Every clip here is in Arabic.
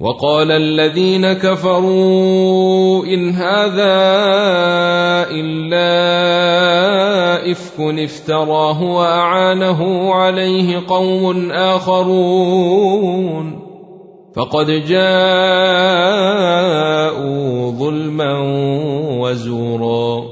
وقال الذين كفروا إن هذا إلا إفك افتراه واعانه عليه قوم آخرون. فقد جاءوا ظلما وزورا.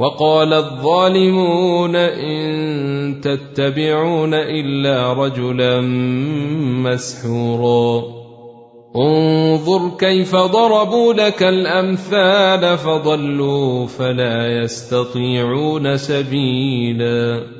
وقال الظالمون إن تتبعون إلا رجلا مسحورا. انظر كيف ضربوا لك الأمثال فضلوا فلا يستطيعون سبيلا.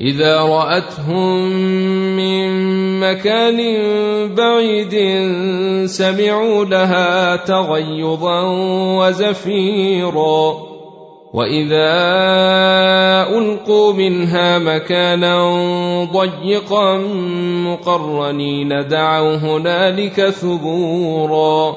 إذا رأتهم من مكان بعيد سمعوا لها تغيظا وزفيرا. وإذا ألقوا منها مكانا ضيقا مقرنين دعوا هنالك ثبورا.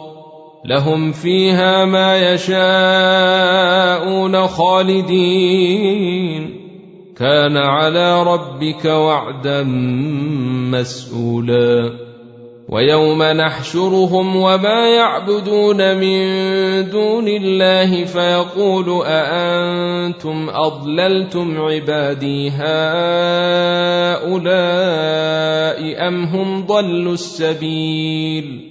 لهم فيها ما يشاءون خالدين. كان على ربك وعدا مسؤولا. ويوم نحشرهم وما يعبدون من دون الله فيقول أأنتم أضللتم عبادي هؤلاء أم هم ضلوا السبيل؟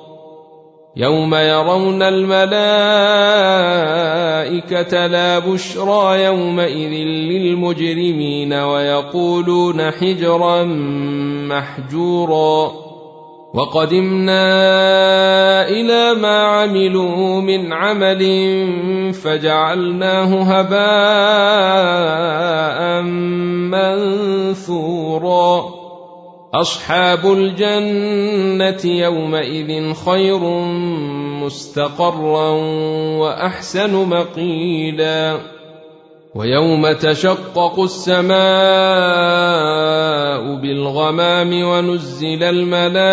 يوم يرون الملائكة لا بشرى يومئذ للمجرمين ويقولون حجرا محجورا. وقدمنا إلى ما عملوا من عمل فجعلناه هباء منثورا. أصحاب الجنة يومئذ خير مستقرا وأحسن مقيلا. ويوم تشقق السماء بالغمام ونزل الملائكة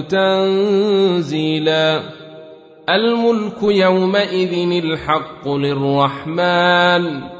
تنزيلا. الملك يومئذ الحق للرحمن.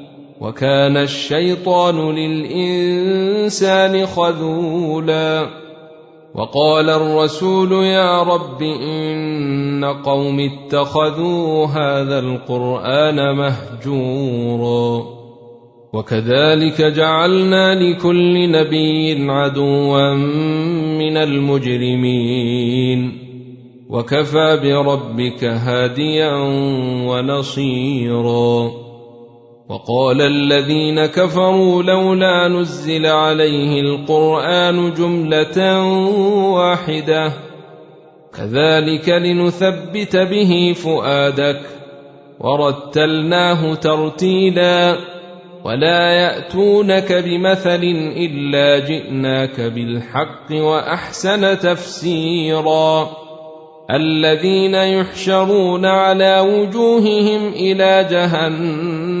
وكان الشيطان للإنسان خذولا. وقال الرسول يا رب إن قوم اتخذوا هذا القرآن مهجورا. وكذلك جعلنا لكل نبي عدوا من المجرمين. وكفى بربك هاديا ونصيرا. وقال الذين كفروا لولا نزل عليه القرآن جملة واحدة. كذلك لنثبت به فؤادك. ورتلناه ترتيلا. ولا يأتونك بمثل إلا جئناك بالحق وأحسن تفسيرا. الذين يحشرون على وجوههم إلى جهنم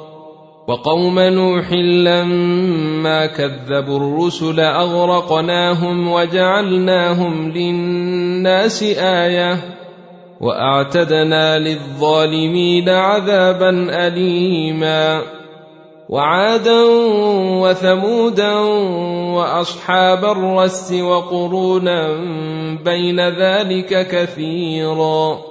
وقوم نوح لما كذبوا الرسل أغرقناهم وجعلناهم للناس آية وأعتدنا للظالمين عذابا أليما وعادا وثمودا وأصحاب الرس وقرونا بين ذلك كثيرا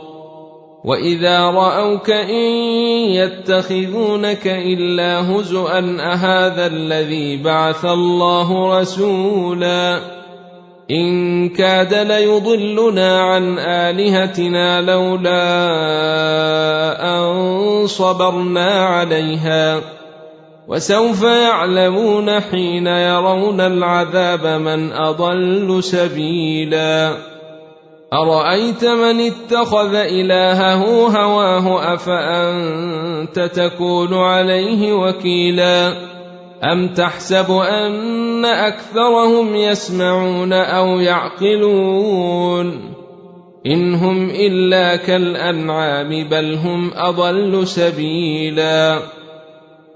واذا راوك ان يتخذونك الا هزءا اهذا الذي بعث الله رسولا ان كاد ليضلنا عن الهتنا لولا ان صبرنا عليها وسوف يعلمون حين يرون العذاب من اضل سبيلا أرأيت من اتخذ إلهه هواه أفأنت تكون عليه وكيلا؟ أم تحسب أن أكثرهم يسمعون أو يعقلون؟ إن هم إلا كالأنعام بل هم أضل سبيلا.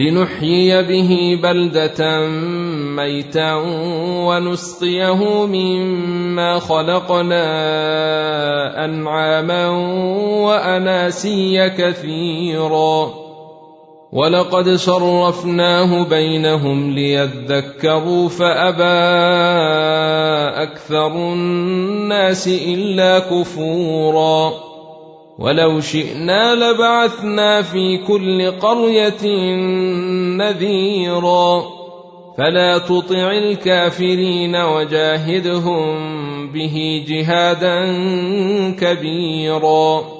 لنحيي به بلدة ميتا ونسقيه مما خلقنا أنعاما وأناسيا كثيرا. ولقد صرفناه بينهم ليذكروا فأبى أكثر الناس إلا كفورا. ولو شئنا لبعثنا في كل قرية نذيرا. فلا تطع الكافرين وجاهدهم به جهادا كبيرا.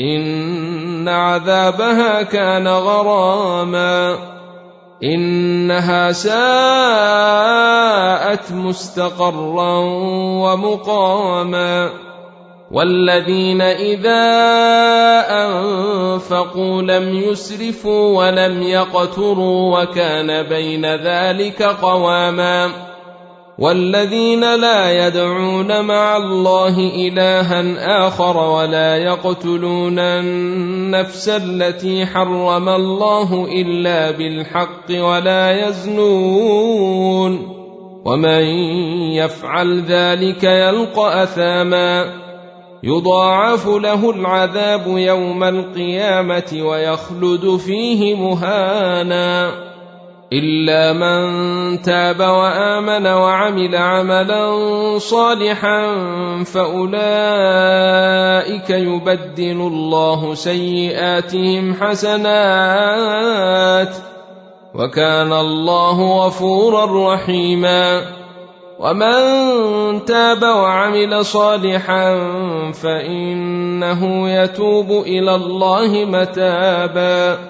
إن عذابها كان غراما. إنها ساءت مستقرا ومقاما. والذين إذا أنفقوا لم يسرفوا ولم يقتروا وكان بين ذلك قواما. والذين لا يدعون مع الله إلها آخر ولا يقتلون النفس التي حرم الله إلا بالحق ولا يزنون ومن يفعل ذلك يلقى أثاما يضاعف له العذاب يوم القيامة ويخلد فيه مهانا إلا من تاب وآمن وعمل عملا صالحا فأولئك يبدل الله سيئاتهم حسنات وكان الله غفورا رحيما ومن تاب وعمل صالحا فإنه يتوب إلى الله متابا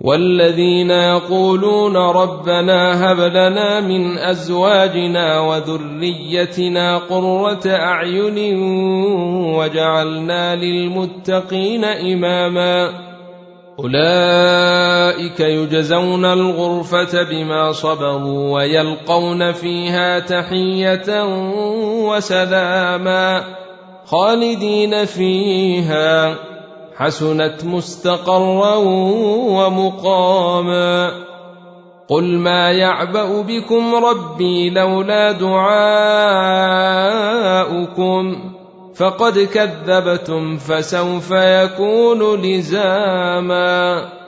والذين يقولون ربنا هب لنا من أزواجنا وذريتنا قرة أعين وجعلنا للمتقين إماما أولئك يجزون الغرفة بما صبروا ويلقون فيها تحية وسلاما خالدين فيها حسنت مستقرا ومقاما. قل ما يعبأ بكم ربي لولا دعاؤكم فقد كذبتم فسوف يكون لزاما.